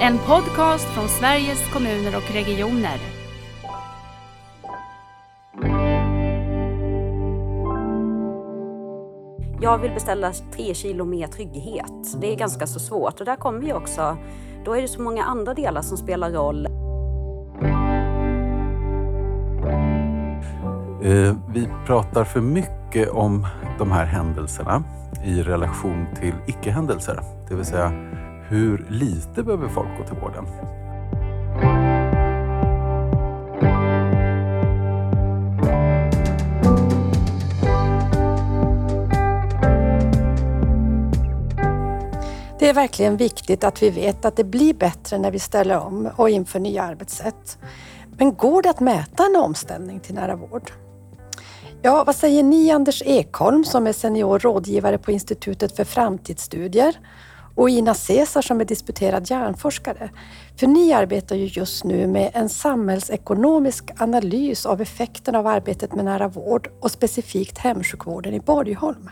En podcast från Sveriges kommuner och regioner. Jag vill beställa tre kilo mer trygghet. Det är ganska så svårt och där kommer vi också. Då är det så många andra delar som spelar roll. Eh, vi pratar för mycket om de här händelserna i relation till icke-händelser. Det vill säga, hur lite behöver folk gå till vården? Det är verkligen viktigt att vi vet att det blir bättre när vi ställer om och inför nya arbetssätt. Men går det att mäta en omställning till nära vård? Ja, vad säger ni Anders Ekholm som är senior rådgivare på Institutet för framtidsstudier och Ina Cesar som är disputerad hjärnforskare? För ni arbetar ju just nu med en samhällsekonomisk analys av effekterna av arbetet med nära vård och specifikt hemsjukvården i Borgholm.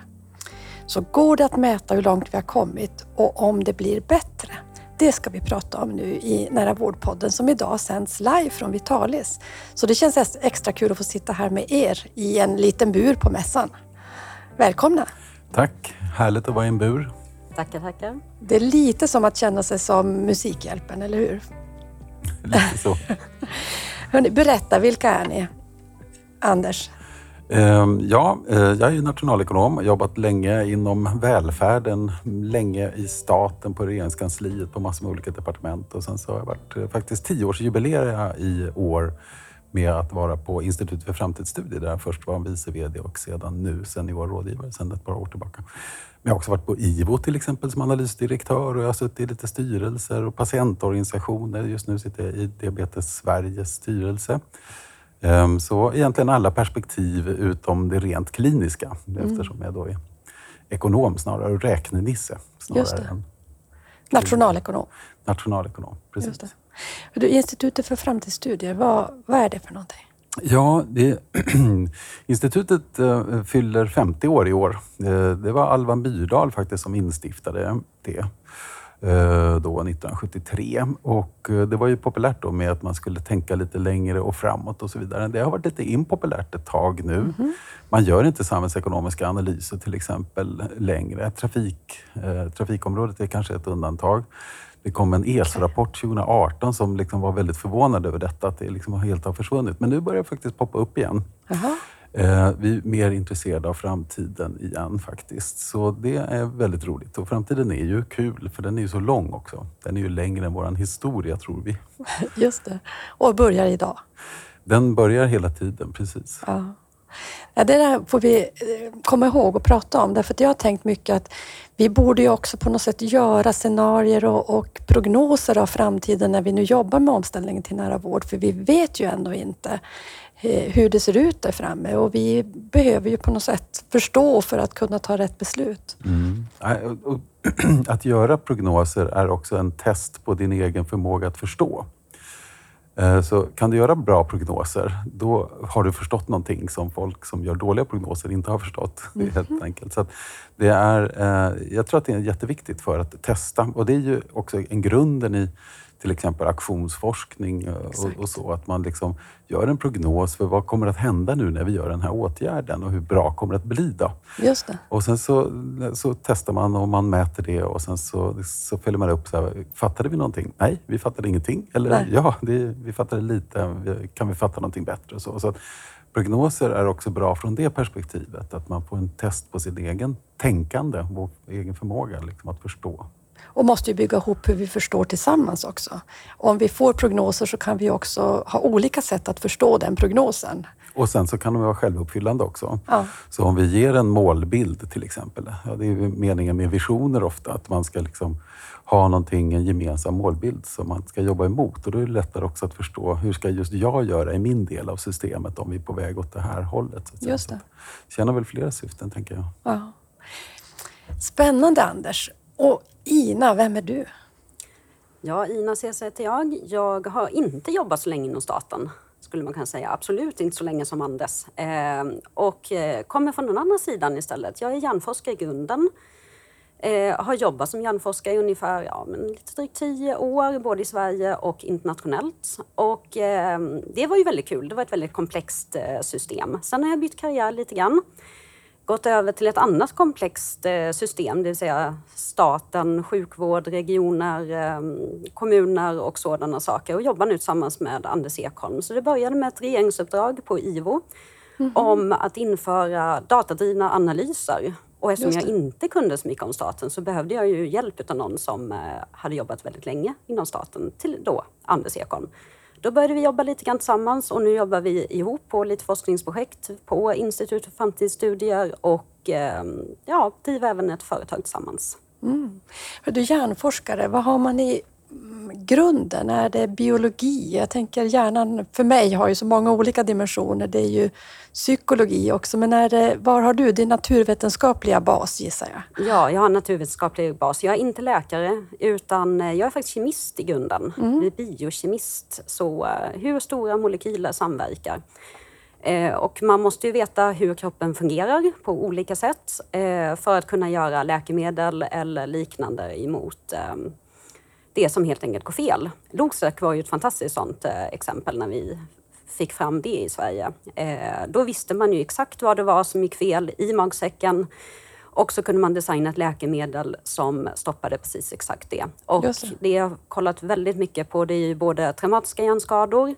Så går det att mäta hur långt vi har kommit och om det blir bättre? Det ska vi prata om nu i Nära vårdpodden som idag sänds live från Vitalis. Så det känns extra kul att få sitta här med er i en liten bur på mässan. Välkomna! Tack! Härligt att vara i en bur. Tackar, tackar. Det är lite som att känna sig som Musikhjälpen, eller hur? Lite så. Hörrni, berätta, vilka är ni? Anders? Ehm, Ja, eh, jag är nationalekonom, har jobbat länge inom välfärden, länge i staten, på regeringskansliet, på massor med olika departement och sen så har jag varit eh, faktiskt tioårsjubileer i år med att vara på Institutet för framtidsstudier där jag först var vice VD och sedan nu senior rådgivare sedan ett par år tillbaka. Men jag har också varit på IVO till exempel som analysdirektör och jag har suttit i lite styrelser och patientorganisationer. Just nu sitter jag i Diabetes Sveriges styrelse. Ehm, Så egentligen alla perspektiv utom det rent kliniska eftersom jag då är ekonom snarare och räknenisse snarare det. än Nationalekonom. nationalekonom. Precis. Du, Institutet för framtidsstudier, vad, vad är det för någonting? Ja, det, institutet eh, fyller 50 år i år. Eh, det var Alvan Myrdal faktiskt som instiftade det eh, då 1973. Och det var ju populärt då med att man skulle tänka lite längre och framåt och så vidare. Det har varit lite impopulärt ett tag nu. Man gör inte samhällsekonomiska analyser till exempel längre. Trafik, trafikområdet är kanske ett undantag. Det kom en ESO-rapport 2018 som liksom var väldigt förvånad över detta, att det liksom helt har försvunnit. Men nu börjar det faktiskt poppa upp igen. Jaha. Eh, vi är mer intresserade av framtiden igen faktiskt. Så det är väldigt roligt. Och framtiden är ju kul, för den är ju så lång också. Den är ju längre än vår historia, tror vi. Just det. Och börjar idag. Den börjar hela tiden, precis. Ja. Ja, det där får vi eh, komma ihåg och prata om. Därför att jag har tänkt mycket att vi borde ju också på något sätt göra scenarier och, och prognoser av framtiden när vi nu jobbar med omställningen till nära vård. För vi vet ju ändå inte eh, hur det ser ut där framme och vi behöver ju på något sätt förstå för att kunna ta rätt beslut. Mm. Att göra prognoser är också en test på din egen förmåga att förstå. Eh, Så kan du göra bra prognoser, då har du förstått någonting som folk som gör dåliga prognoser inte har förstått. Är helt enkelt. Så det är, eh, jag tror att det är jätteviktigt för att testa. Och det är ju också en grunden i till exempel aktionsforskning eh, och, och så. Att man liksom gör en prognos för vad kommer att hända nu när vi gör den här åtgärden och hur bra kommer det att bli då? Just det. Och sen så, så testar man och man mäter det och sen så, så följer man upp. Så här, fattade vi någonting? Nej, vi fattade ingenting. Eller Nej. ja, det, vi fattade lite. Kan vi fatta någonting bättre? Och så. Så att prognoser är också bra från det perspektivet. Att man får en test på sin egen tänkande och egen förmåga liksom, att förstå. Och måste ju bygga ihop hur vi förstår tillsammans också. Om vi får prognoser så kan vi också ha olika sätt att förstå den prognosen. Och sen så kan de vara självuppfyllande också. Ja. Så om vi ger en målbild till exempel. Ja, det är ju meningen med visioner ofta, att man ska liksom ha någonting, en gemensam målbild som man ska jobba emot. Och då är det lättare också att förstå hur ska just jag göra i min del av systemet om vi är på väg åt det här hållet. Så. Just det. Så tjänar väl flera syften, tänker jag. Ja. Spännande Anders. Och Ina, vem är du? Ja, Ina Cesar heter jag. Jag har inte jobbat så länge inom staten, skulle man kunna säga. Absolut inte så länge som Anders. Ehm, eh, och kommer från den andra sidan istället. Jag är hjärnforskare i grunden. Eh, har jobbat som hjärnforskare i ungefär ja, men lite drygt tio år, både i Sverige och internationellt. Och eh, det var ju väldigt kul. Det var ett väldigt komplext eh, system. Sen har jag bytt karriär lite grann. Gått över till ett annat komplext eh, system, det vill säga staten, sjukvård, regioner, eh, kommuner och sådana saker. Och jobbar nu tillsammans med Anders Ekholm. Så det började med ett regeringsuppdrag på IVO mm -hmm. om att införa datadrivna analyser och eftersom jag inte kunde så mycket om staten så behövde jag ju hjälp av någon som eh, hade jobbat väldigt länge inom staten, till då Anders Ekholm. Då började vi jobba lite grann tillsammans och nu jobbar vi ihop på lite forskningsprojekt på Institutet för framtidsstudier och ehm, ja, driver även ett företag tillsammans. Mm. Du hjärnforskare, vad har man i grunden? Är det biologi? Jag tänker hjärnan för mig har ju så många olika dimensioner. Det är ju psykologi också, men är det, var har du din naturvetenskapliga bas gissar jag? Ja, jag har en naturvetenskaplig bas. Jag är inte läkare utan jag är faktiskt kemist i grunden. Mm. Jag är biokemist. Så eh, hur stora molekyler samverkar? Eh, och man måste ju veta hur kroppen fungerar på olika sätt eh, för att kunna göra läkemedel eller liknande emot ehm, det som helt enkelt går fel. Losec var ju ett fantastiskt sånt eh, exempel när vi fick fram det i Sverige. Eh, då visste man ju exakt vad det var som gick fel i magsäcken och så kunde man designa ett läkemedel som stoppade precis exakt det. Och det. det jag har kollat väldigt mycket på det är ju både traumatiska hjärnskador,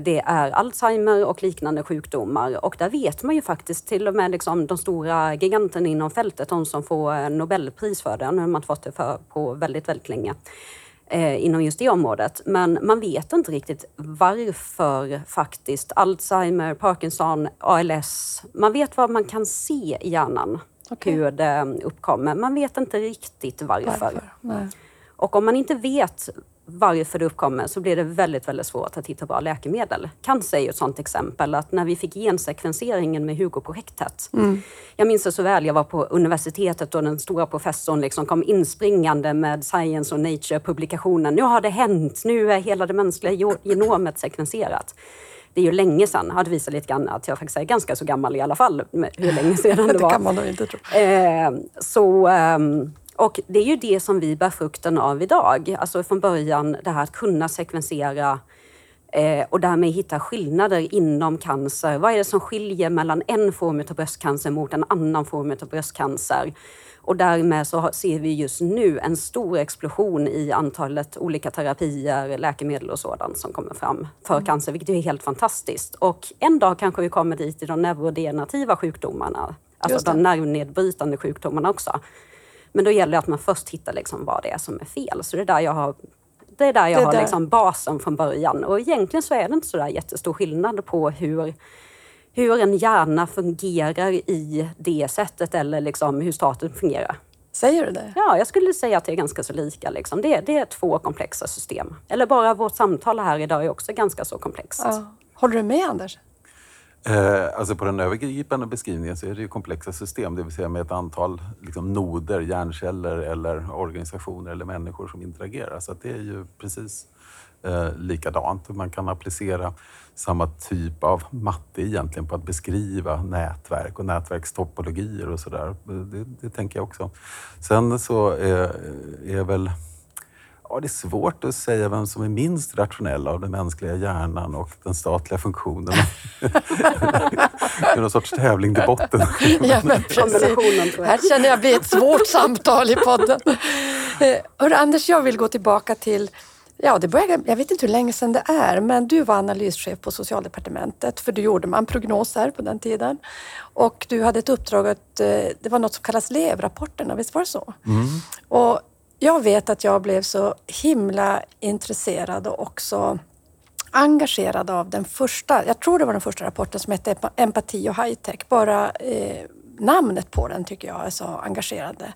det är Alzheimer och liknande sjukdomar. Och där vet man ju faktiskt till och med liksom de stora giganterna inom fältet, de som får Nobelpris för det, nu har man fått det för på väldigt, väldigt länge eh, inom just det området. Men man vet inte riktigt varför faktiskt Alzheimer, Parkinson, ALS, man vet vad man kan se i hjärnan, okay. hur det uppkommer. Man vet inte riktigt varför. varför? Och om man inte vet varför det uppkommer så blir det väldigt, väldigt svårt att hitta bra läkemedel. Cancer är ju ett sådant exempel, att när vi fick gensekvenseringen med Hugo-projektet. Mm. Jag minns det så väl, jag var på universitetet och den stora professorn liksom kom inspringande med Science och Nature-publikationen. Nu har det hänt, nu är hela det mänskliga genomet sekvenserat det är ju länge sedan. Jag visat lite grann att jag faktiskt är ganska så gammal i alla fall, hur länge sedan det var. det kan man nog inte tro. Eh, så, eh, och det är ju det som vi bär frukten av idag. Alltså från början det här att kunna sekvensera eh, och därmed hitta skillnader inom cancer. Vad är det som skiljer mellan en form av bröstcancer mot en annan form av bröstcancer? Och därmed så ser vi just nu en stor explosion i antalet olika terapier, läkemedel och sådant som kommer fram för mm. cancer, vilket är helt fantastiskt. Och en dag kanske vi kommer dit i de neurodegenerativa sjukdomarna, alltså de nervnedbrytande sjukdomarna också. Men då gäller det att man först hittar liksom vad det är som är fel. Så det är där jag har, det är där jag det har där. Liksom basen från början. Och egentligen så är det inte så där jättestor skillnad på hur, hur en hjärna fungerar i det sättet eller liksom hur staten fungerar. Säger du det? Ja, jag skulle säga att det är ganska så lika. Liksom. Det, det är två komplexa system. Eller bara vårt samtal här idag är också ganska så komplext. Ja. Håller du med Anders? Eh, alltså på den övergripande beskrivningen så är det ju komplexa system, det vill säga med ett antal liksom, noder, hjärnceller eller organisationer eller människor som interagerar. Så det är ju precis eh, likadant. Man kan applicera samma typ av matte egentligen på att beskriva nätverk och nätverkstopologier och sådär. Det, det tänker jag också. Sen så är, är väl Ja, det är svårt att säga vem som är minst rationell av den mänskliga hjärnan och den statliga funktionen. det är någon sorts tävling till botten. ja, men precis. Här känner jag blir ett svårt samtal i podden. Eh, hör, Anders, jag vill gå tillbaka till Ja, det började, jag vet inte hur länge sedan det är, men du var analyschef på Socialdepartementet, för du gjorde man prognoser på den tiden. Och du hade ett uppdrag att, eh, det var något som kallas LEV-rapporterna, visst var det så? Mm. Och jag vet att jag blev så himla intresserad och också engagerad av den första, jag tror det var den första rapporten som hette Empati och high-tech. Bara eh, namnet på den tycker jag är så engagerande.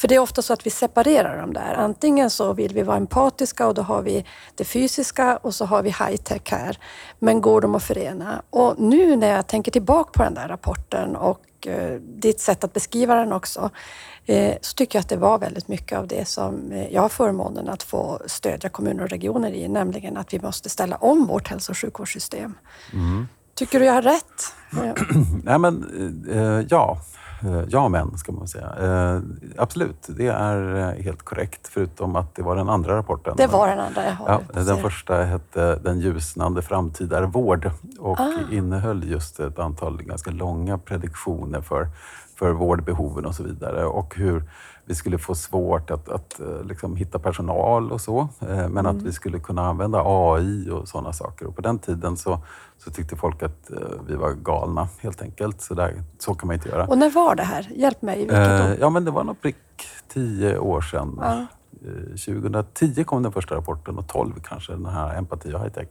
För det är ofta så att vi separerar de där. Antingen så vill vi vara empatiska och då har vi det fysiska och så har vi high-tech här. Men går de att förena? Och nu när jag tänker tillbaka på den där rapporten och eh, ditt sätt att beskriva den också så tycker jag att det var väldigt mycket av det som eh, jag har förmånen att få stödja kommuner och regioner i, nämligen att vi måste ställa om vårt hälso och sjukvårdssystem. Mm. Tycker du jag har rätt? Nej men, eh, ja. Eh, ja, men ska man säga. Eh, absolut, det är eh, helt korrekt. Förutom att det var den andra rapporten. Det var den andra, jag Ja, den första hette Den ljusnande framtida vård och Ah. innehöll just ett antal ganska långa prediktioner för, för vårdbehoven och så vidare. Och hur vi skulle få svårt att, att eh, liksom hitta personal och så. eh, Men att vi skulle kunna använda AI och sådana saker. Och på den tiden så, så tyckte folk att eh, vi var galna helt enkelt. Så, där, så kan man inte göra. Och när var det här? Hjälp mig. Eh, ja, men det var nog prick tio år sedan. Ja. Eh, 2010 kom den första rapporten och 12 kanske, den här Empati och high-tech.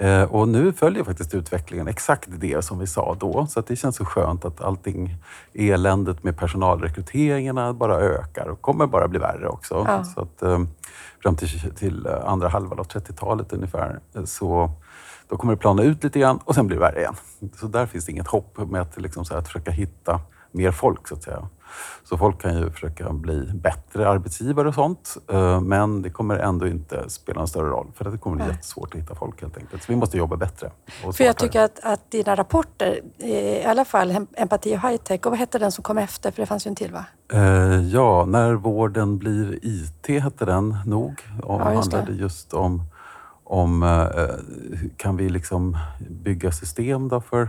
Eh, och nu följer faktiskt utvecklingen exakt det som vi sa då. Så att det känns så skönt att allting, eländet med personalrekryteringarna bara ökar och kommer bara bli värre också. Ja. Så att, eh, fram till, till eh, andra halvan av 30-talet ungefär så då kommer det plana ut lite grann och sen blir det värre igen. Så där finns det inget hopp med att, liksom så här, att försöka hitta mer folk så att säga. Så folk kan ju försöka bli bättre arbetsgivare och sånt. eh, Men det kommer ändå inte spela en större roll för att det kommer bli Nej. jättesvårt att hitta folk helt enkelt. Så vi måste jobba bättre. För jag tycker att, att dina rapporter, eh, i alla fall Empati och high-tech, och vad hette den som kom efter? För det fanns ju en till va? Eh, ja, När vården blir IT hette den nog. Och Ja, just det. handlade just om, om kan vi liksom bygga system då för,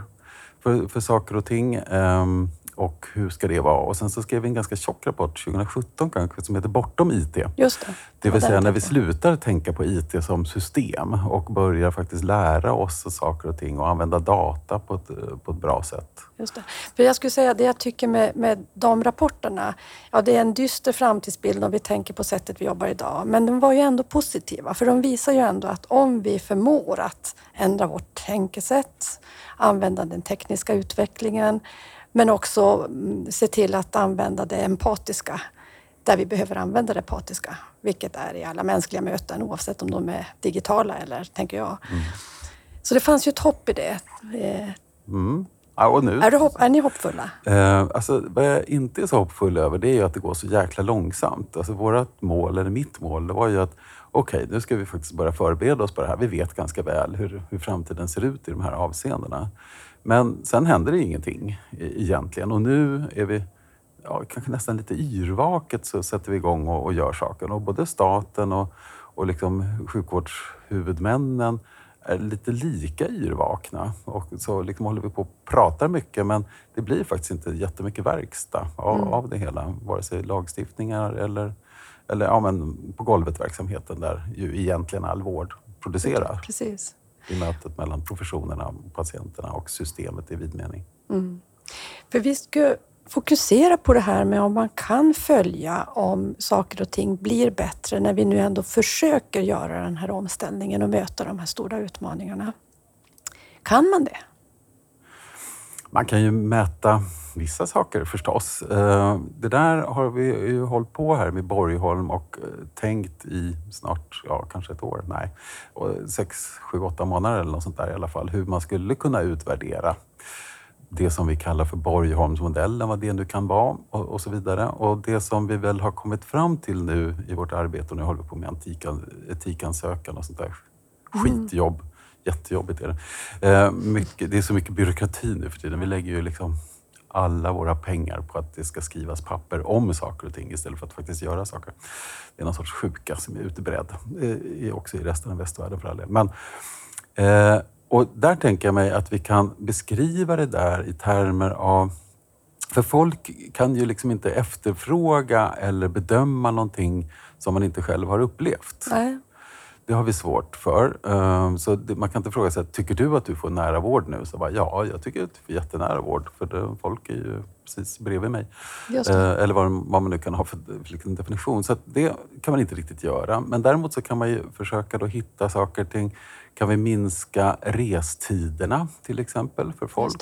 för, för saker och ting. Ehm, och hur ska det vara? Och sen så skrev vi en ganska tjock rapport 2017 kanske som heter Bortom IT. Just det. Det vill den säga när vi slutar tänka på IT som system och börjar faktiskt lära oss saker och ting och använda data på ett, på ett bra sätt. Just det. För jag skulle säga det jag tycker med, med de rapporterna, ja det är en dyster framtidsbild om vi tänker på sättet vi jobbar idag. Men de var ju ändå positiva för de visar ju ändå att om vi förmår att ändra vårt tänkesätt, använda den tekniska utvecklingen, men också mm, se till att använda det empatiska där vi behöver använda det empatiska, vilket är i alla mänskliga möten oavsett om de är digitala eller, tänker jag. Så det fanns ju ett hopp i det. Eh, Mm. Ja, är, du hopp, är ni hoppfulla? Eh, alltså, vad jag inte är så hoppfull över det är ju att det går så jäkla långsamt. Alltså, vårt mål, eller mitt mål, det var ju att okej, nu ska vi faktiskt börja förbereda oss på det här. Vi vet ganska väl hur, hur framtiden ser ut i de här avseendena. Men sen händer det ingenting e- egentligen och nu är vi ja, kanske nästan lite yrvaket så sätter vi igång och, och gör saker. Och både staten och, och liksom sjukvårdshuvudmännen är lite lika yrvakna. Och så liksom håller vi på och pratar mycket men det blir faktiskt inte jättemycket verkstad av, av det hela. Vare sig lagstiftningar eller, eller ja, men på golvet-verksamheten där ju egentligen all vård producerar Precis i mötet mellan professionerna, patienterna och systemet i vid mening. Mm. För vi ska fokusera på det här med om man kan följa om saker och ting blir bättre när vi nu ändå försöker göra den här omställningen och möta de här stora utmaningarna. Kan man det? Man kan ju mäta vissa saker förstås. Eh, Det där har vi ju hållit på här med Borgholm och eh, tänkt i snart, ja kanske ett år, nej, sex, sju, åtta månader eller något sånt där i alla fall, hur man skulle kunna utvärdera det som vi kallar för Borgholmsmodellen, vad det nu kan vara och, och så vidare. Och det som vi väl har kommit fram till nu i vårt arbete, och nu håller vi på med etikan, etikansökan och sånt där skitjobb. Jättejobbigt är det. Eh, mycket, det är så mycket byråkrati nu för tiden. Vi lägger ju liksom alla våra pengar på att det ska skrivas papper om saker och ting istället för att faktiskt göra saker. Det är någon sorts sjuka som är utbredd, eh, också i resten av västvärlden för all del. Men, eh, och där tänker jag mig att vi kan beskriva det där i termer av för folk kan ju liksom inte efterfråga eller bedöma någonting som man inte själv har upplevt. Nej. Det har vi svårt för. Ehm, Så man kan inte fråga sig, tycker du att du får nära vård nu? Så bara, ja, jag tycker att du får jättenära vård för det, folk är ju precis bredvid mig. Just det. Eh, Eller vad, vad man nu kan ha för, liksom definition. Så det kan man inte riktigt göra. Men däremot så kan man ju försöka då hitta saker och ting. Kan vi minska restiderna till exempel för folk?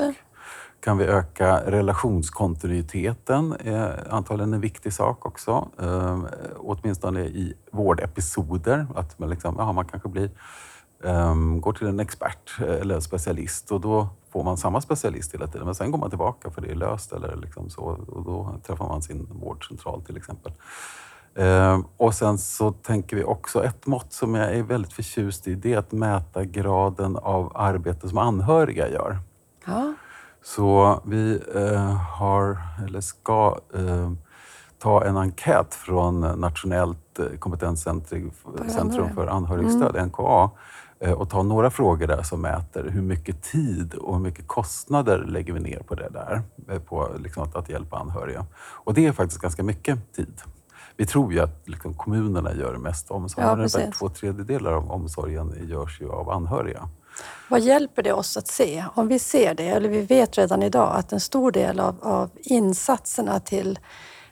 Kan vi öka relationskontinuiteten? Eh, antagligen en viktig sak också. Eh, åtminstone i vårdepisoder. Att man, liksom, aha, man kanske blir, eh, går till en expert eller en specialist och då får man samma specialist hela tiden. Men sen går man tillbaka för det är löst eller liksom så, och då träffar man sin vårdcentral till exempel. Eh, och sen så tänker vi också, ett mått som jag är väldigt förtjust i, det är att mäta graden av arbete som anhöriga gör. Ja. Så vi eh, har, eller ska, eh, ta en enkät från Nationellt eh, kompetenscentrum anhöriga. för anhörigstöd, NKA, eh, och ta några frågor där som mäter hur mycket tid och hur mycket kostnader lägger vi ner på det där, eh, på liksom att, att hjälpa anhöriga. Och det är faktiskt ganska mycket tid. Vi tror ju att liksom kommunerna gör mest omsorg. Ja, Ungefär två tredjedelar av omsorgen görs ju av anhöriga. Vad hjälper det oss att se? Om vi ser det, eller vi vet redan idag att en stor del av, av insatserna till,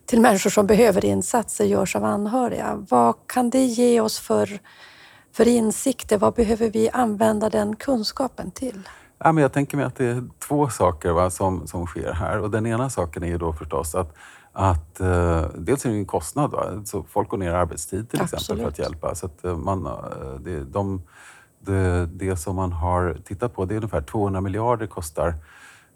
till människor som behöver insatser görs av anhöriga. Vad kan det ge oss för, för insikter? Vad behöver vi använda den kunskapen till? Ja, men jag tänker mig att det är två saker va, som, som sker här. Och den ena saken är ju då förstås att, att eh, dels är det en kostnad. Va? Så folk går ner i arbetstid till exempel för att hjälpa. Så att, eh, man, eh, det, de, det, det som man har tittat på, det är ungefär 200 miljarder kostar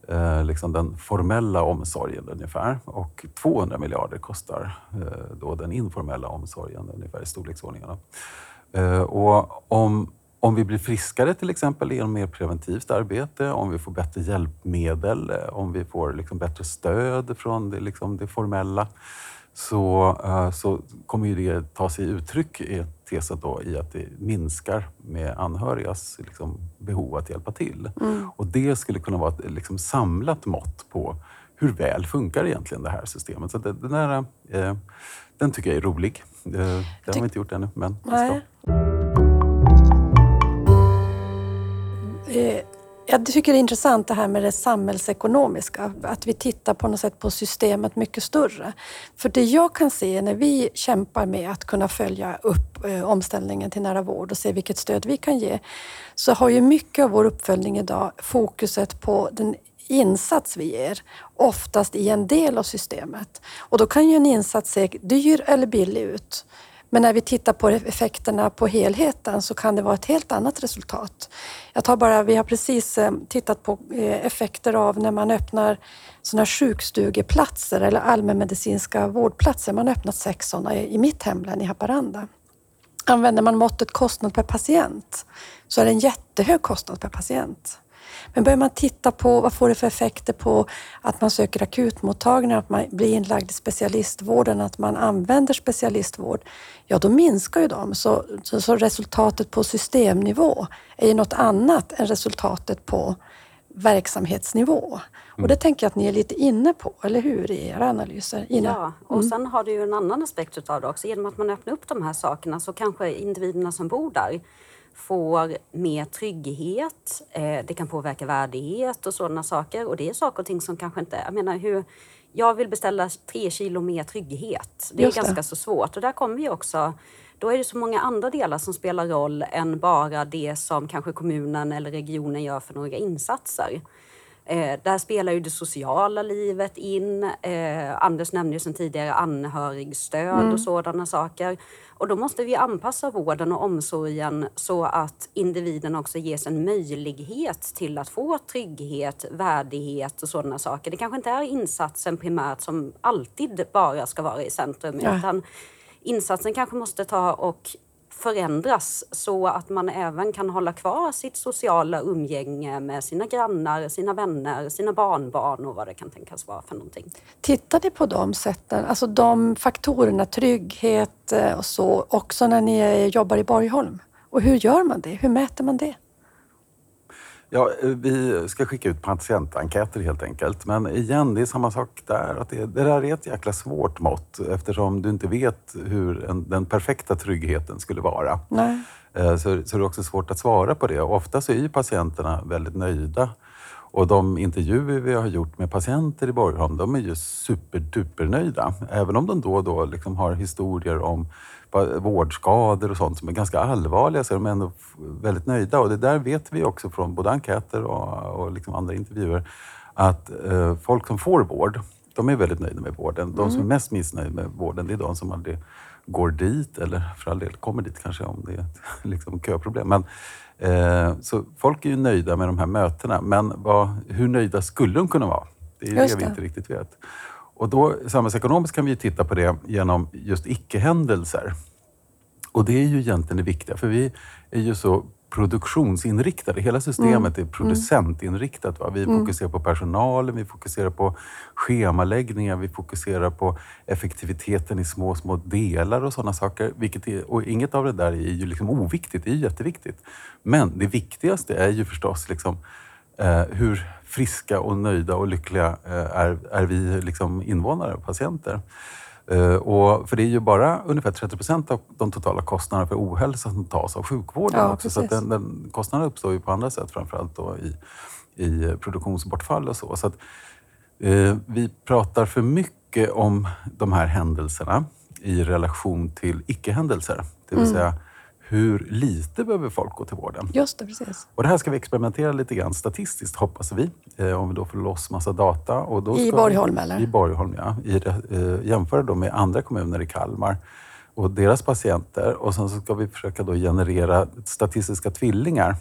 eh, liksom den formella omsorgen ungefär. Och 200 miljarder kostar eh, då den informella omsorgen ungefär i storleksordningen. Eh, och om, om vi blir friskare till exempel genom mer preventivt arbete, om vi får bättre hjälpmedel, eh, om vi får liksom bättre stöd från det, liksom det formella, så, eh, så kommer ju det ta sig uttryck i ett tesen då, i att det minskar med anhörigas liksom, behov att hjälpa till. Och det skulle kunna vara ett liksom, samlat mått på hur väl funkar egentligen det här systemet. Så det, den, där, eh, den tycker jag är rolig. Eh, det har vi inte gjort ännu, men vi ska. Jag tycker det är intressant det här med det samhällsekonomiska, att vi tittar på något sätt på systemet mycket större. För det jag kan se när vi kämpar med att kunna följa upp eh, omställningen till nära vård och se vilket stöd vi kan ge, så har ju mycket av vår uppföljning idag fokuset på den insats vi ger, oftast i en del av systemet. Och då kan ju en insats se dyr eller billig ut. Men när vi tittar på effekterna på helheten så kan det vara ett helt annat resultat. Jag tar bara, vi har precis eh, tittat på eh, effekter av när man öppnar sådana sjukstugeplatser eller allmänmedicinska vårdplatser. Man har öppnat sex sådana i mitt hemlän i Haparanda. Använder man måttet kostnad per patient så är det en jättehög kostnad per patient. Men börjar man titta på vad får det för effekter på att man söker akutmottagningar, att man blir inlagd i specialistvården, att man använder specialistvård, ja då minskar ju de. Så, så, så resultatet på systemnivå är ju något annat än resultatet på verksamhetsnivå. Och det tänker jag att ni är lite inne på, eller hur, i era analyser? Ina? Ja, och sen har du ju en annan aspekt utav det också. Genom att man öppnar upp de här sakerna så kanske individerna som bor där får mer trygghet. Eh, det kan påverka värdighet och sådana saker. Och det är saker och ting som kanske inte... Jag menar, hur, jag vill beställa tre kilo mer trygghet. Det är Just det. ganska så svårt. Och där kommer vi också... Då är det så många andra delar som spelar roll än bara det som kanske kommunen eller regionen gör för några insatser. Eh, där spelar ju det sociala livet in. Eh, Anders nämnde ju sedan tidigare anhörigstöd och sådana saker. Och då måste vi anpassa vården och omsorgen så att individen också ges en möjlighet till att få trygghet, värdighet och sådana saker. Det kanske inte är insatsen primärt som alltid bara ska vara i centrum Ja. utan insatsen kanske måste ta och förändras så att man även kan hålla kvar sitt sociala umgänge med sina grannar, sina vänner, sina barnbarn och vad det kan tänkas vara för någonting. Tittar ni på de sätten, alltså de faktorerna, trygghet eh, och så, också när ni eh, jobbar i Borgholm? Och hur gör man det? Hur mäter man det? Ja, eh, vi ska skicka ut patientenkäter helt enkelt. Men igen, det är samma sak där. Att det, det där är ett jäkla svårt mått eftersom du inte vet hur en, den perfekta tryggheten skulle vara. Nej. Eh, Så, så det är också svårt att svara på det. Och ofta så är ju patienterna väldigt nöjda. Och de intervjuer vi har gjort med patienter i Borgholm, de är ju superdupernöjda. Även om de då och då liksom har historier om vårdskador och sånt som är ganska allvarliga så är de ändå väldigt nöjda. Och det där vet vi också från både enkäter och, och liksom andra intervjuer att eh, folk som får vård, de är väldigt nöjda med vården. De som är mest missnöjda med vården, det är de som aldrig går dit eller för all del kommer dit kanske om det är liksom, köproblem. Men, eh, så folk är ju nöjda med de här mötena, men vad, hur nöjda skulle de kunna vara? Det är Just det vi inte riktigt vet. Och då, samhällsekonomiskt kan vi ju titta på det genom just icke-händelser. Och det är ju egentligen det viktiga, för vi är ju så produktionsinriktade. Hela systemet är producentinriktat. Va? Vi fokuserar på personalen, vi fokuserar på schemaläggningar, vi fokuserar på effektiviteten i små, små delar och sådana saker. Vilket är, och inget av det där är ju liksom oviktigt, det är jätteviktigt. Men det viktigaste är ju förstås liksom, hur friska och nöjda och lyckliga eh, är, är vi liksom invånare, patienter. Eh, och för det är ju bara ungefär 30 procent av de totala kostnaderna för ohälsa som tas av sjukvården Ja, också. Så att precis. den, den, kostnaden uppstår ju på andra sätt, framförallt då i, i produktionsbortfall och så. så att, eh, vi pratar för mycket om de här händelserna i relation till icke-händelser. Det Mm. vill säga, hur lite behöver folk gå till vården? Just det, precis. Och det här ska vi experimentera lite grann statistiskt, hoppas vi. Eh, om vi då får loss massa data. Och då I Borgholm, vi, eller? I Borgholm, ja. I, eh, jämföra då med andra kommuner i Kalmar och deras patienter. Och sen så ska vi försöka då generera statistiska tvillingar.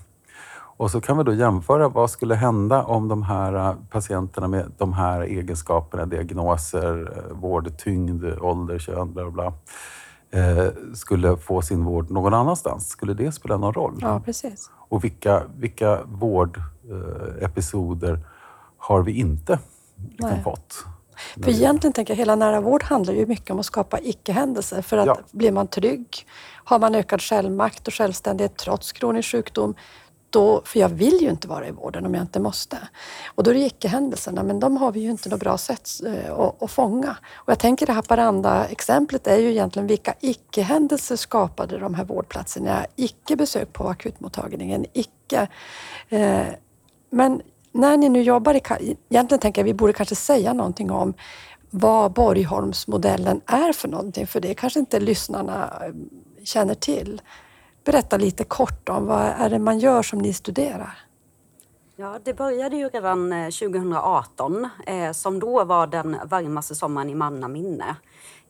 Och så kan vi då jämföra vad skulle hända om de här eh, patienterna med de här egenskaperna, diagnoser, eh, vårdtyngd, ålder, kön, bla bla, skulle få sin vård någon annanstans. Skulle det spela någon roll? Ja, precis. Och vilka, vilka vårdepisoder har vi inte liksom fått? För egentligen tänker jag hela nära vård handlar ju mycket om att skapa icke-händelser. För att Ja. blir man trygg, har man ökad självmakt och självständighet trots kronisk sjukdom, då, för jag vill ju inte vara i vården om jag inte måste. Och då är det icke-händelserna, men de har vi ju inte något bra sätt eh, att, att fånga. Och jag tänker det Haparanda-exemplet är ju egentligen vilka icke-händelser skapade de här vårdplatserna? Icke-besök på akutmottagningen, icke... Eh, men när ni nu jobbar i... Egentligen tänker jag vi borde kanske säga någonting om vad Borgholmsmodellen är för någonting, för det kanske inte lyssnarna eh, känner till. Berätta lite kort om vad är det man gör som ni studerar? Ja, det började ju redan eh, 2018 eh, som då var den varmaste sommaren i mannaminne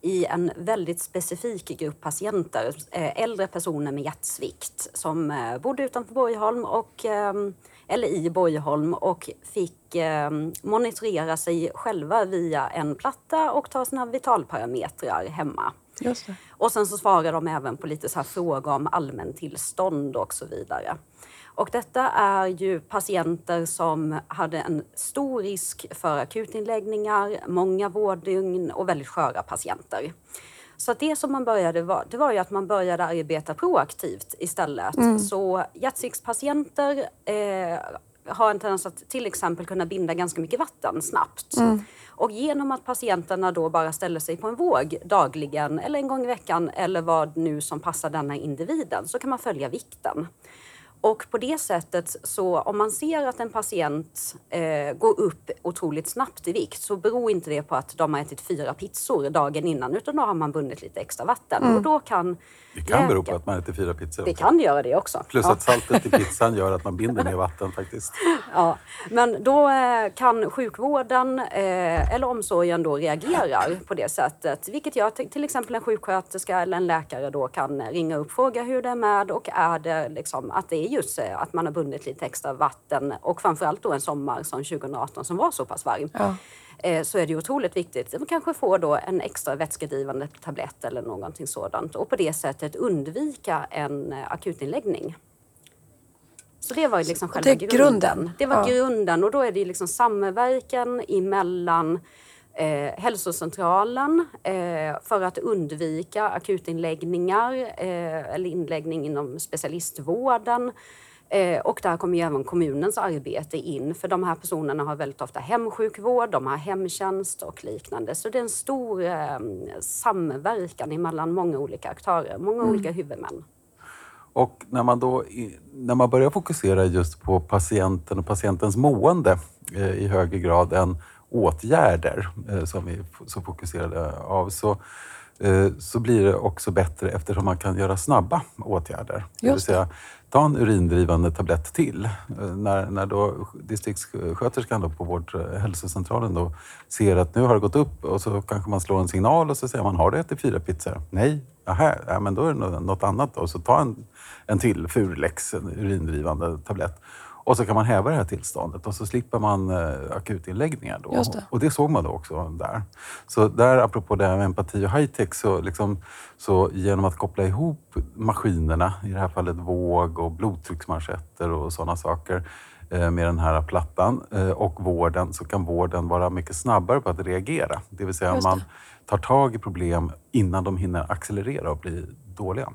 i en väldigt specifik grupp patienter, eh, äldre personer med hjärtsvikt som bodde utanför Borgholm och, eller i Borgholm och fick monitorera sig själva via en platta och ta sina vitalparametrar hemma. Och sen så svarar de även på lite så här frågor om allmäntillstånd och så vidare. Och detta är ju patienter som hade en stor risk för akutinläggningar, många vårddygn och väldigt sköra patienter. Så det som man började var, det var ju att man började arbeta proaktivt istället. Så hjärtsviktspatienter eh, har en tendens att till exempel kunna binda ganska mycket vatten snabbt. Och genom att patienterna då bara ställer sig på en våg dagligen eller en gång i veckan eller vad nu som passar denna individen så kan man följa vikten. Och på det sättet, så om man ser att en patient eh, går upp otroligt snabbt i vikt så beror inte det på att de har ätit fyra pizzor dagen innan utan då har man bundit lite extra vatten. Och då kan Det kan bero på läka- att man äter fyra pizzor. Det också. kan göra det också. Plus Ja. att saltet i pizzan gör att man binder mer vatten faktiskt. Ja, men då eh, kan sjukvården eh, eller omsorgen då reagera på det sättet. Vilket gör att till exempel en sjuksköterska eller en läkare då kan ringa upp och fråga hur det är med och är det liksom att det är just eh, att man har bundit lite extra vatten och framförallt då en sommar som 2018 som var så pass varm. Ja. eh, Så är det otroligt viktigt. Man kanske får då en extra vätskedrivande tablett eller någonting sådant och på det sättet undvika en eh, akutinläggning. Så det var ju liksom själva det är grunden. Det var Ja. grunden och då är det liksom samverkan emellan eh, hälsocentralen eh, för att undvika akutinläggningar eh, eller inläggning inom specialistvården. Eh, och där kommer ju även kommunens arbete in för de här personerna har väldigt ofta hemsjukvård, de har hemtjänst och liknande. Så det är en stor eh, samverkan emellan många olika aktörer, många olika huvudmän. Och när man då när man börjar fokusera just på patienten och patientens mående eh, i högre grad än åtgärder eh, som vi så fokuserade av så, eh, så blir det också bättre eftersom man kan göra snabba åtgärder. Det vill Just det. säga ta en urindrivande tablett till. Eh, När, när då distriktssköterskan då på vårt eh, hälsocentralen då ser att nu har det gått upp och så kanske man slår en signal och så säger man har du ätit fyra pizzor? Nej, Aha, ja, men då är det nå- något annat då. Så ta en, en till Furlex, en urindrivande tablett. Och så kan man häva det här tillståndet och så slipper man eh, akutinläggningar. Då. Det. Och det såg man då också där. Så där, apropå det här med empati och high-tech, så, liksom, så genom att koppla ihop maskinerna, i det här fallet våg och blodtrycksmanschetter och sådana saker, eh, med den här plattan eh, och vården så kan vården vara mycket snabbare på att reagera. Det vill säga det. man tar tag i problem innan de hinner accelerera och bli dåliga.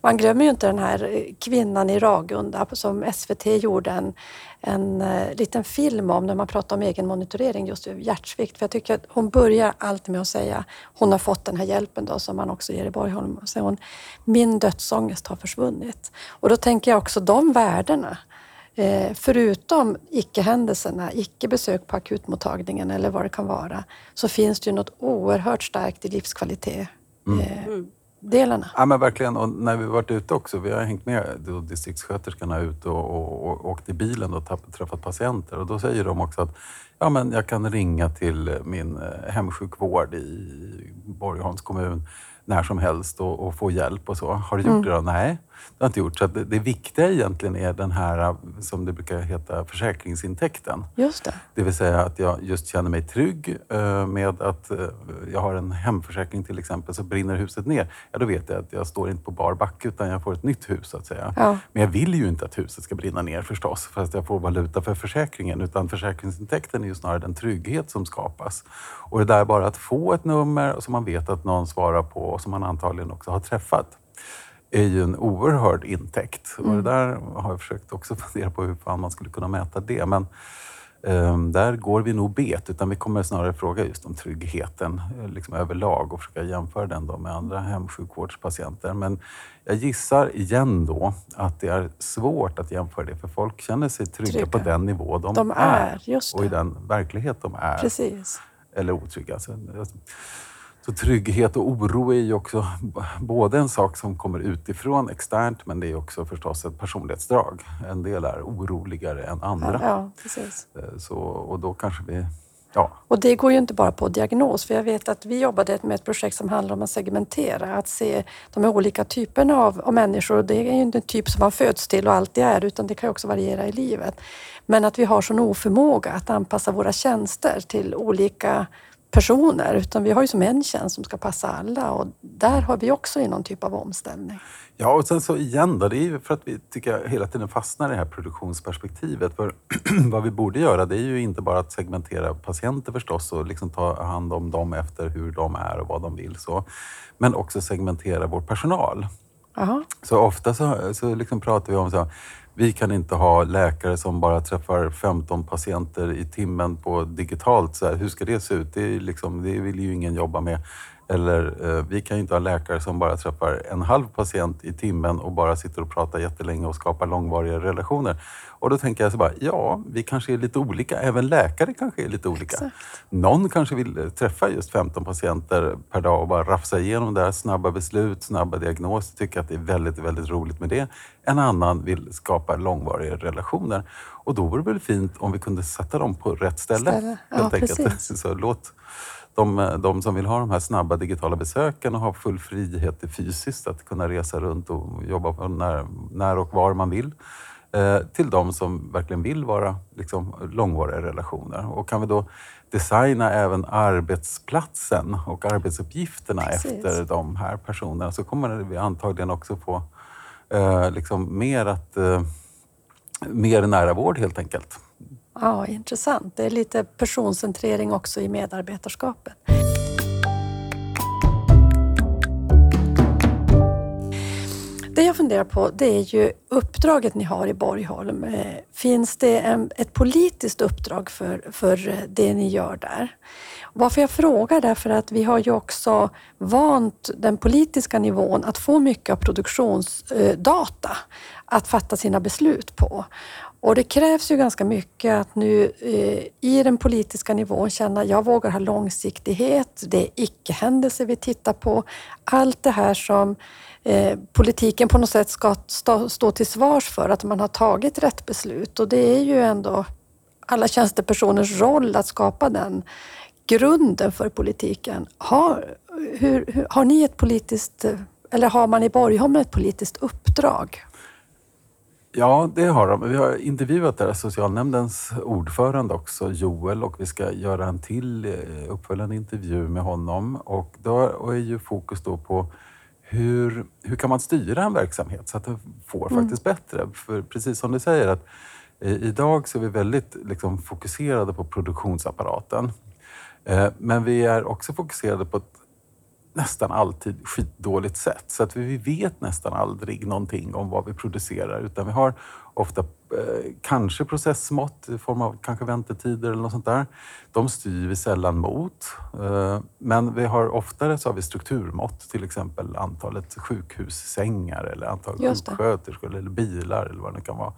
Man glömmer ju inte den här eh, kvinnan i Ragunda som SVT gjorde en, en eh, liten film om när man pratar om egen monitorering just vid hjärtsvikt. För jag tycker att hon börjar alltid med att säga hon har fått den här hjälpen då som man också ger i Borgholm. Och säger hon, min dödsångest har försvunnit. Och då tänker jag också de värdena. Eh, förutom icke-händelserna, icke-besök på akutmottagningen eller vad det kan vara, så finns det ju något oerhört starkt i livskvalitet. Eh, delarna. Ja, men verkligen. Och när vi varit ute också, vi har hängt med då distriktssköterskorna ut och, och, och åkt i bilen och tapp- träffat patienter. Och då säger de också att ja, men jag kan ringa till min eh, hemsjukvård i Borgholms kommun när som helst och, och få hjälp och så. Har du gjort det då? Nej, det har inte gjort. Så det, det viktiga egentligen är den här, som det brukar heta, försäkringsintäkten. Just det. Det vill säga att jag just känner mig trygg eh, med att eh, jag har en hemförsäkring till exempel, så brinner huset ner. Ja, då vet jag att jag står inte på bar backe utan jag får ett nytt hus så att säga. Ja. Men jag vill ju inte att huset ska brinna ner förstås, för att jag får valuta för försäkringen. Utan försäkringsintäkten är ju snarare den trygghet som skapas. Och det där bara att få ett nummer som man vet att någon svarar på och som man antagligen också har träffat är ju en oerhörd intäkt. Och det där har jag försökt också fundera på hur fan man skulle kunna mäta det. Men ehm, där går vi nog bet, utan vi kommer snarare fråga just om tryggheten eh, liksom överlag och försöka jämföra den då med andra hemsjukvårdspatienter. Men jag gissar igen då att det är svårt att jämföra det, för folk känner sig trygga, Trygga. på den nivå de, De är, just och i den verklighet de är Precis. eller otrygga. Så, så trygghet och oro är ju också både en sak som kommer utifrån, externt, men det är också förstås ett personlighetsdrag. En del är oroligare än andra. Ja, precis. Eh, Så, och då kanske vi... Ja, Och det går ju inte bara på diagnos, för jag vet att vi jobbade med ett projekt som handlar om att segmentera, att se de olika typerna av, av människor. Det är ju inte en typ som man föds till och alltid är, utan det kan också variera i livet. Men att vi har sån oförmåga att anpassa våra tjänster till olika personer, utan vi har ju som en tjänst som ska passa alla och där har vi också i någon typ av omställning. Ja, och sen så igen då, det är ju för att vi tycker jag hela tiden fastnar i det här produktionsperspektivet. För vad vi borde göra, det är ju inte bara att segmentera patienter förstås och liksom ta hand om dem efter hur de är och vad de vill. Så. Men också segmentera vår personal. Jaha. Så ofta så, så liksom pratar vi om så här, vi kan inte ha läkare som bara träffar 15 patienter i timmen på digitalt. Så här, hur ska det se ut? Det, är liksom, det vill ju ingen jobba med. Eller eh, vi kan ju inte ha läkare som bara träffar en halv patient i timmen och bara sitter och pratar jättelänge och skapar långvariga relationer. Och då tänker jag så bara, ja, vi kanske är lite olika. Även läkare kanske är lite olika. Exakt. Någon kanske vill eh, träffa just 15 patienter per dag och bara rafsa igenom det här. Snabba beslut, snabba diagnoser, tycker att det är väldigt, väldigt roligt med det. En annan vill skapa långvariga relationer. Och då vore det väl fint om vi kunde sätta dem på rätt ställe. Ställe. Ja, precis. Så låt de, de som vill ha de här snabba digitala besöken och ha full frihet fysiskt att kunna resa runt och jobba när, när och var man vill. Eh, till de som verkligen vill vara liksom, långvariga relationer. Och kan vi då designa även arbetsplatsen och arbetsuppgifterna Precis. efter de här personerna så kommer vi antagligen också få eh, liksom mer, att, eh, mer nära vård helt enkelt. Ja, intressant. Det är lite personcentrering också i medarbetarskapet. Funderar på det är ju uppdraget ni har i Borgholm. Eh, finns det en, ett politiskt uppdrag för, för eh, det ni gör där? Varför jag frågar därför att vi har ju också vant den politiska nivån att få mycket av produktionsdata eh, att fatta sina beslut på. Och det krävs ju ganska mycket att nu eh, i den politiska nivån känna jag vågar ha långsiktighet, det är icke-händelser vi tittar på. Allt det här som eh, politiken på något sätt ska stå, stå till svars för, att man har tagit rätt beslut. Och det är ju ändå alla tjänstepersoners roll att skapa den grunden för politiken. Har, hur, hur, har ni ett politiskt, eh, eller har man i Borgholm ett politiskt uppdrag? Ja, det har de. Vi har intervjuat deras socialnämndens ordförande också, Joel, och vi ska göra en till eh, uppföljande intervju med honom. Och då är ju fokus då på hur, hur kan man styra en verksamhet så att det får mm. faktiskt bättre? För precis som du säger, att eh, idag så är vi väldigt liksom, fokuserade på produktionsapparaten. Eh, men vi är också fokuserade på ett nästan alltid skitdåligt sätt. Så att vi vet nästan aldrig någonting om vad vi producerar utan vi har ofta eh, kanske processmått i form av kanske väntetider eller något sånt där. De styr vi sällan mot. Eh, men vi har oftare så har vi strukturmått, till exempel antalet sjukhussängar eller antalet sjuksköterskor eller bilar eller vad det kan vara.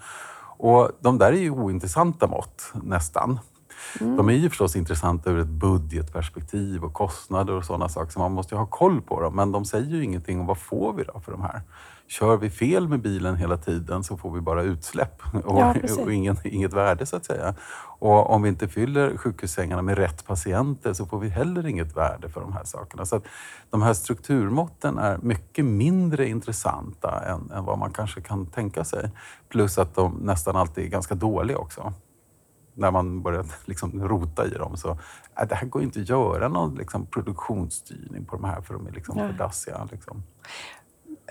Och de där är ju ointressanta mått nästan. Mm. De är ju förstås intressanta ur ett budgetperspektiv och kostnader och sådana saker, så man måste ju ha koll på dem. Men de säger ju ingenting om vad får vi då för de här? Kör vi fel med bilen hela tiden så får vi bara utsläpp och, ja, och ingen, inget värde så att säga. Och om vi inte fyller sjukhussängarna med rätt patienter så får vi heller inget värde för de här sakerna. Så att de här strukturmåtten är mycket mindre intressanta än, än vad man kanske kan tänka sig. Plus att de nästan alltid är ganska dåliga också när man börjar liksom rota i dem så äh, det här går inte att göra någon liksom, produktionsstyrning på de här för de är liksom för dassiga. Liksom.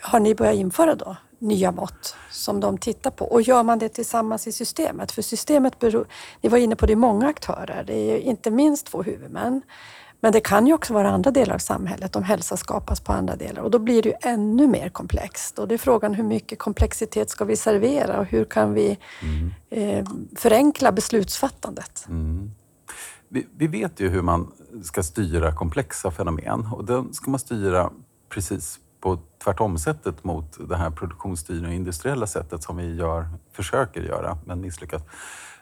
Har ni börjat införa då nya mått som de tittar på? Och gör man det tillsammans i systemet? För systemet beror, ni var inne på det, är många aktörer. Det är inte minst två huvudmän. Men det kan ju också vara andra delar av samhället om hälsa skapas på andra delar och då blir det ju ännu mer komplext. Och det är frågan hur mycket komplexitet ska vi servera och hur kan vi mm. eh, förenkla beslutsfattandet? Mm. Vi, vi, vet ju hur man ska styra komplexa fenomen och då ska man styra precis på tvärtom-sättet mot det här produktionsstyrning och industriella sättet som vi gör, försöker göra, men misslyckas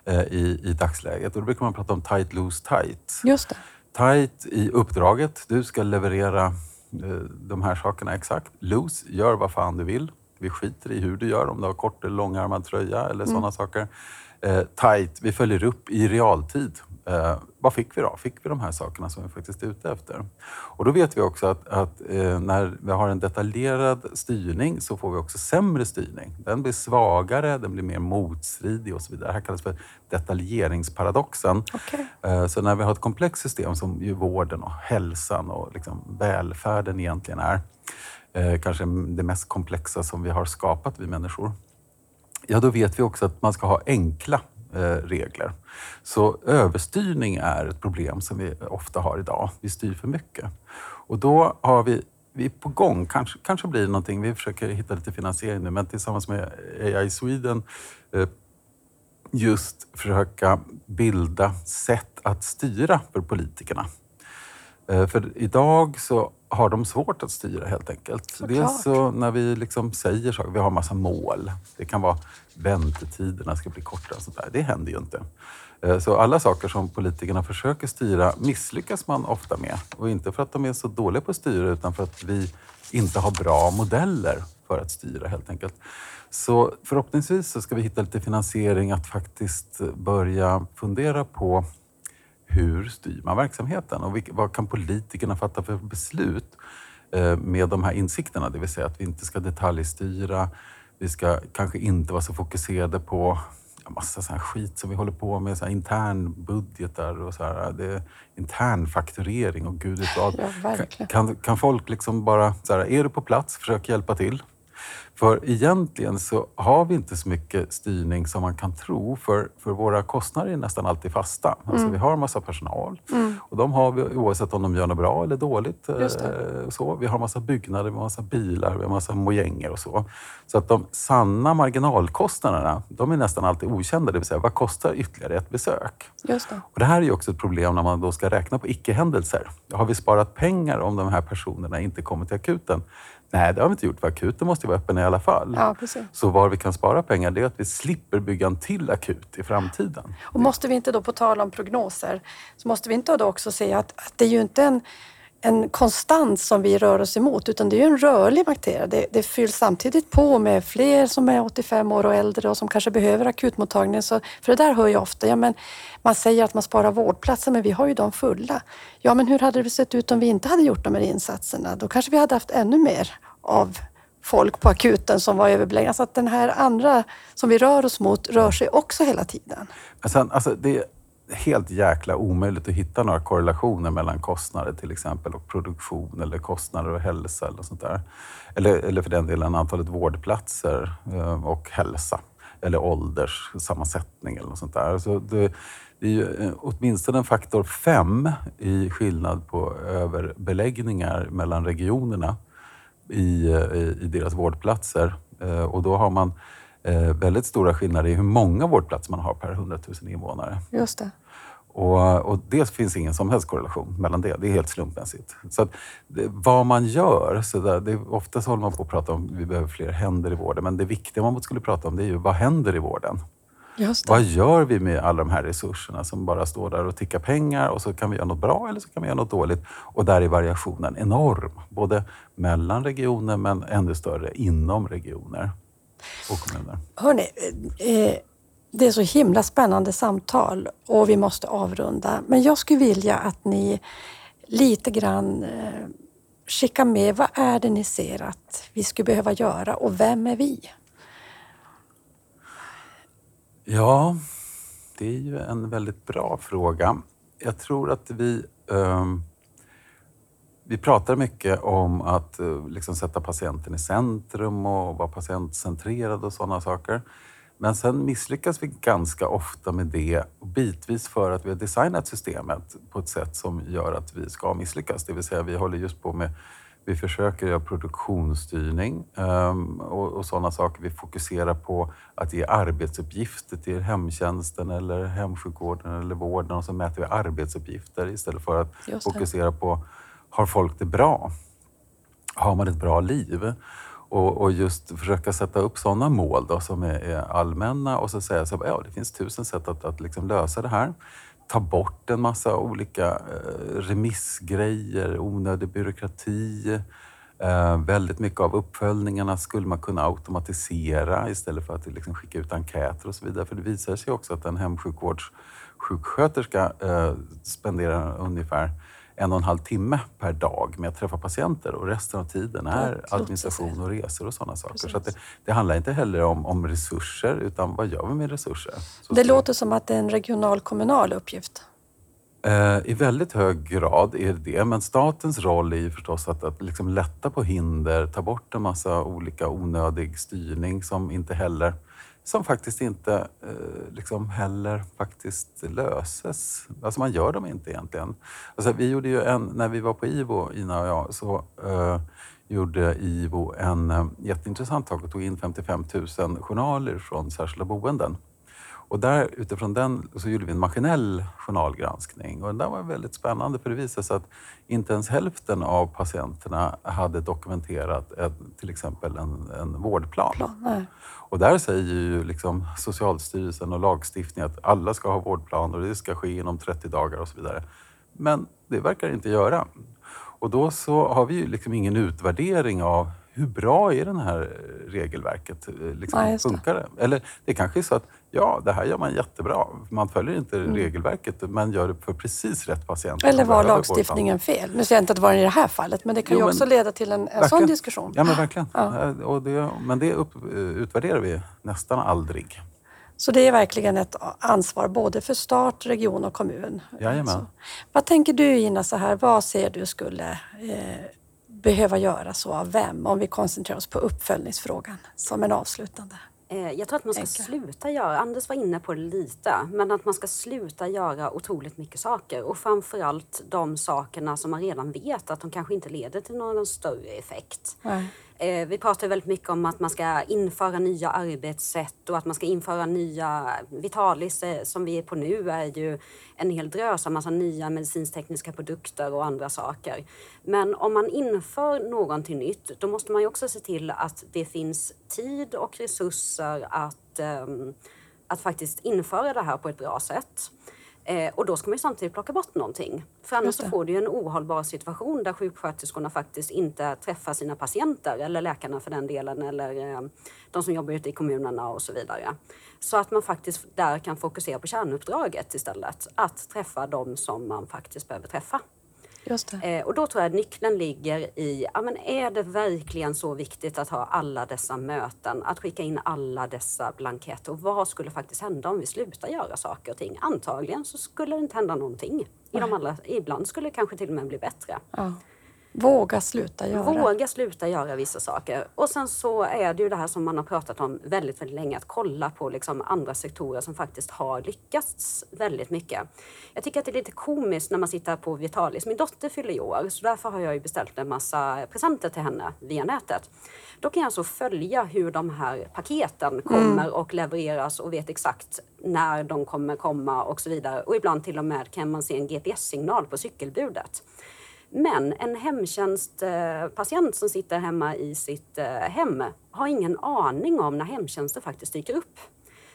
eh, i, i dagsläget. Och då brukar man prata om tight, loose, tight. Just det tight i uppdraget. Du ska leverera eh, de här sakerna exakt. Loose, gör vad fan du vill. Vi skiter i hur du gör, om du har kort eller långärmad tröja eller mm. sådana saker. Eh, tight, vi följer upp i realtid. Eh, vad fick vi då? Fick vi de här sakerna som vi faktiskt är ute efter? Och då vet vi också att, att eh, när vi har en detaljerad styrning så får vi också sämre styrning. Den blir svagare, den blir mer motstridig och så vidare. Det här kallas för detaljeringsparadoxen. Okay. Eh, så när vi har ett komplext system som ju vården och hälsan och liksom välfärden egentligen är, eh, kanske det mest komplexa som vi har skapat, vi människor, ja då vet vi också att man ska ha enkla Eh, regler. Så överstyrning är ett problem som vi ofta har idag. Vi styr för mycket. Och då har vi vi är på gång. Kanske, kanske blir det någonting. Vi försöker hitta lite finansiering nu, men tillsammans med AI Sweden eh, just försöka bilda sätt att styra för politikerna. Eh, för idag så har de svårt att styra helt enkelt. Såklart. Dels så när vi liksom säger saker, vi har massa mål. Det kan vara väntetiderna ska bli kortare och sånt där. Det händer ju inte. Eh, så alla saker som politikerna försöker styra misslyckas man ofta med. Och inte för att de är så dåliga på att styra utan för att vi inte har bra modeller för att styra helt enkelt. Så förhoppningsvis så ska vi hitta lite finansiering att faktiskt börja fundera på hur styr man verksamheten och vad kan politikerna fatta för beslut eh, med de här insikterna? Det vill säga att vi inte ska detaljstyra, vi ska kanske inte vara så fokuserade på massa sån här skit som vi håller på med, så här internbudgetar och så här, det är internfakturering och gud vet vad. Ja, kan, kan folk liksom bara, så här, är du på plats, försök hjälpa till. För egentligen så har vi inte så mycket styrning som man kan tro, för, för våra kostnader är nästan alltid fasta. Alltså, mm. Vi har en massa personal mm. och de har vi oavsett om de gör något bra eller dåligt. Eh, så. Vi har en massa byggnader, vi har massa bilar, vi har en massa mojänger och så. Så att de sanna marginalkostnaderna, de är nästan alltid okända, det vill säga vad kostar ytterligare ett besök? Just det. Och det här är ju också ett problem när man då ska räkna på icke-händelser. Har vi sparat pengar om de här personerna inte kommer till akuten? Nej, det har vi inte gjort. För akuten måste vara öppen i alla fall. Ja, precis. Så var vi kan spara pengar det är att vi slipper bygga en till akut i framtiden. Och måste vi inte då, på tal om prognoser, så måste vi inte då också säga att, att det är ju inte en en konstant som vi rör oss emot, utan det är ju en rörlig bakterie. Det, det fylls samtidigt på med fler som är 85 år och äldre och som kanske behöver akutmottagningen. Så, för det där hör jag ofta, ja, men man säger att man sparar vårdplatser, men vi har ju dem fulla. Ja, men hur hade det sett ut om vi inte hade gjort de här insatserna? Då kanske vi hade haft ännu mer av folk på akuten som var överbelägna. Så att den här andra som vi rör oss mot rör sig också hela tiden. Men sen, alltså, det är helt jäkla omöjligt att hitta några korrelationer mellan kostnader till exempel och produktion eller kostnader och hälsa eller sånt där. Eller, eller för den delen antalet vårdplatser eh, och hälsa eller ålderssammansättning eller något sånt där. Så det, det är ju eh, åtminstone en faktor fem i skillnad på överbeläggningar mellan regionerna i, eh, i, i deras vårdplatser. Eh, och då har man väldigt stora skillnader i hur många vårdplatser man har per 100 000 invånare. Just det. Och, och det finns ingen som helst korrelation mellan det. Det är helt slumpmässigt. Så att, det, vad man gör, så där, det, oftast håller man på att prata om att vi behöver fler händer i vården, men det viktiga man skulle prata om det är ju vad händer i vården? Vad gör vi med alla de här resurserna som bara står där och tickar pengar och så kan vi göra något bra eller så kan vi göra något dåligt. Och där är variationen enorm, både mellan regioner men ännu större inom regioner och kommuner. Hörrni, eh, det är så himla spännande samtal och vi måste avrunda. Men jag skulle vilja att ni lite grann eh, skickar med vad är det ni ser att vi skulle behöva göra och vem är vi? Ja, det är ju en väldigt bra fråga. Jag tror att vi eh, vi pratar mycket om att eh, liksom sätta patienten i centrum och vara patientcentrerad och sådana saker. Men sen misslyckas vi ganska ofta med det, bitvis för att vi har designat systemet på ett sätt som gör att vi ska misslyckas. Det vill säga, vi håller just på med vi försöker göra produktionsstyrning um, och, och sådana saker. Vi fokuserar på att ge arbetsuppgifter till hemtjänsten eller hemsjukvården eller vården och så mäter vi arbetsuppgifter istället för att fokusera på har folk det bra? Har man ett bra liv? Och, och just försöka sätta upp sådana mål då, som är, är allmänna och så säga så ja, det finns tusen sätt att, att liksom lösa det här ta bort en massa olika eh, remissgrejer, onödig byråkrati. Eh, väldigt mycket av uppföljningarna skulle man kunna automatisera istället för att liksom skicka ut enkäter och så vidare. För det visar sig också att en hemsjukvårdssjuksköterska eh, spenderar ungefär en och en halv timme per dag med att träffa patienter och resten av tiden är administration och resor och sådana saker. Precis. Så det, det, handlar inte heller om, om resurser utan vad gör vi med resurser? Så det låter som att det är en regional kommunal uppgift. Eh, I väldigt hög grad är det det, men statens roll är ju förstås att, att liksom lätta på hinder, ta bort en massa olika onödig styrning som inte heller som faktiskt inte eh, liksom heller faktiskt löses. Alltså man gör dem inte egentligen. Alltså vi gjorde ju en, när vi var på IVO, Ina och jag, så eh, gjorde IVO en eh, jätteintressant sak och tog in 55 000 journaler från särskilda boenden. Och där, utifrån den så gjorde vi en maskinell journalgranskning och den var väldigt spännande för det visade sig att inte ens hälften av patienterna hade dokumenterat ett, till exempel en, en vårdplan. Plan, och där säger ju liksom Socialstyrelsen och lagstiftningen att alla ska ha vårdplan och det ska ske inom 30 dagar och så vidare. Men det verkar inte göra. Och då så har vi ju liksom ingen utvärdering av hur bra är det här regelverket? Liksom, ja, funkar det? Eller det kanske är så att ja, det här gör man jättebra. Man följer inte mm. regelverket, men gör det för precis rätt patient. Eller var lagstiftningen fel? Nu säger jag inte att det var i det här fallet, men det kan jo, ju också leda till en, en sån diskussion. Ja, men verkligen. Ja. Och det, men det upp, utvärderar vi nästan aldrig. Så det är verkligen ett ansvar både för stat, region och kommun. Jajamän. Så, vad tänker du Ina, så här, vad ser du skulle eh, behöva göras och av vem? Om vi koncentrerar oss på uppföljningsfrågan som en avslutande. Eh, jag tror att man ska Enka. sluta göra, Anders var inne på det lite, men att man ska sluta göra otroligt mycket saker och framförallt de sakerna som man redan vet att de kanske inte leder till någon större effekt. Nej. Eh, vi pratar väldigt mycket om att man ska införa nya arbetssätt och att man ska införa nya... Vitalis, eh, som vi är på nu, är ju en hel drös av massa nya medicintekniska produkter och andra saker. Men om man inför någonting nytt, då måste man ju också se till att det finns tid och resurser att, ehm, att faktiskt införa det här på ett bra sätt. Eh, och då ska man samtidigt plocka bort någonting. För annars så får du en ohållbar situation där sjuksköterskorna faktiskt inte träffar sina patienter, eller läkarna för den delen, eller eh, de som jobbar ute i kommunerna och så vidare. Så att man faktiskt där kan fokusera på kärnuppdraget istället. Att träffa de som man faktiskt behöver träffa. Eh, och då tror jag att nyckeln ligger i, ja, men är det verkligen så viktigt att ha alla dessa möten, att skicka in alla dessa blanketter? Och vad skulle faktiskt hända om vi slutar göra saker och ting? Antagligen så skulle det inte hända någonting. I de allra, ibland skulle det kanske till och med bli bättre. Ja. Våga sluta göra. Våga sluta göra vissa saker. Och sen så är det ju det här som man har pratat om väldigt, väldigt länge, att kolla på liksom andra sektorer som faktiskt har lyckats väldigt mycket. Jag tycker att det är lite komiskt när man sitter på Vitalis. Min dotter fyller i år, så därför har jag ju beställt en massa presenter till henne via nätet. Då kan jag alltså följa hur de här paketen kommer och levereras och vet exakt när de kommer komma och så vidare. Och ibland till och med kan man se en GPS-signal på cykelbudet. Men en hemtjänstpatient som sitter hemma i sitt eh, hem har ingen aning om när hemtjänsten faktiskt dyker upp.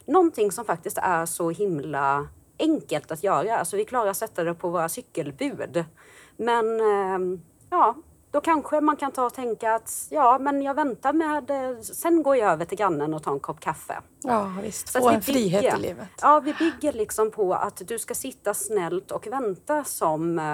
Någonting som faktiskt är så himla enkelt att göra. Alltså vi klarar att sätta det på våra cykelbud. Men ehm, ja, då kanske man kan ta och tänka att ja, men jag väntar med, eh, sen går jag över till grannen och tar en kopp kaffe. Ja, visst. Få vi en frihet bygger- i livet. Ja, vi bygger liksom på att du ska sitta snällt och vänta som... eh,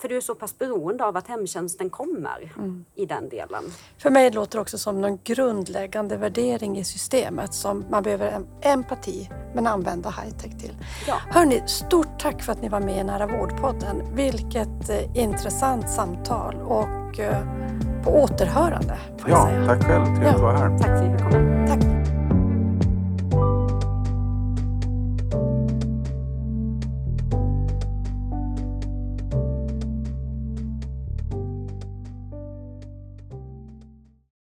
För du är så pass beroende av att hemtjänsten kommer Mm. i den delen. För mig låter det också som någon grundläggande värdering i systemet som man behöver en empati men använda high-tech till. Ja. Hörni, stort tack för att ni var med i Nära vårdpodden. Vilket eh, intressant samtal och eh, på återhörande får jag Ja, säga. tack själv. Trevligt att vara här. Tack för att vi fick komma.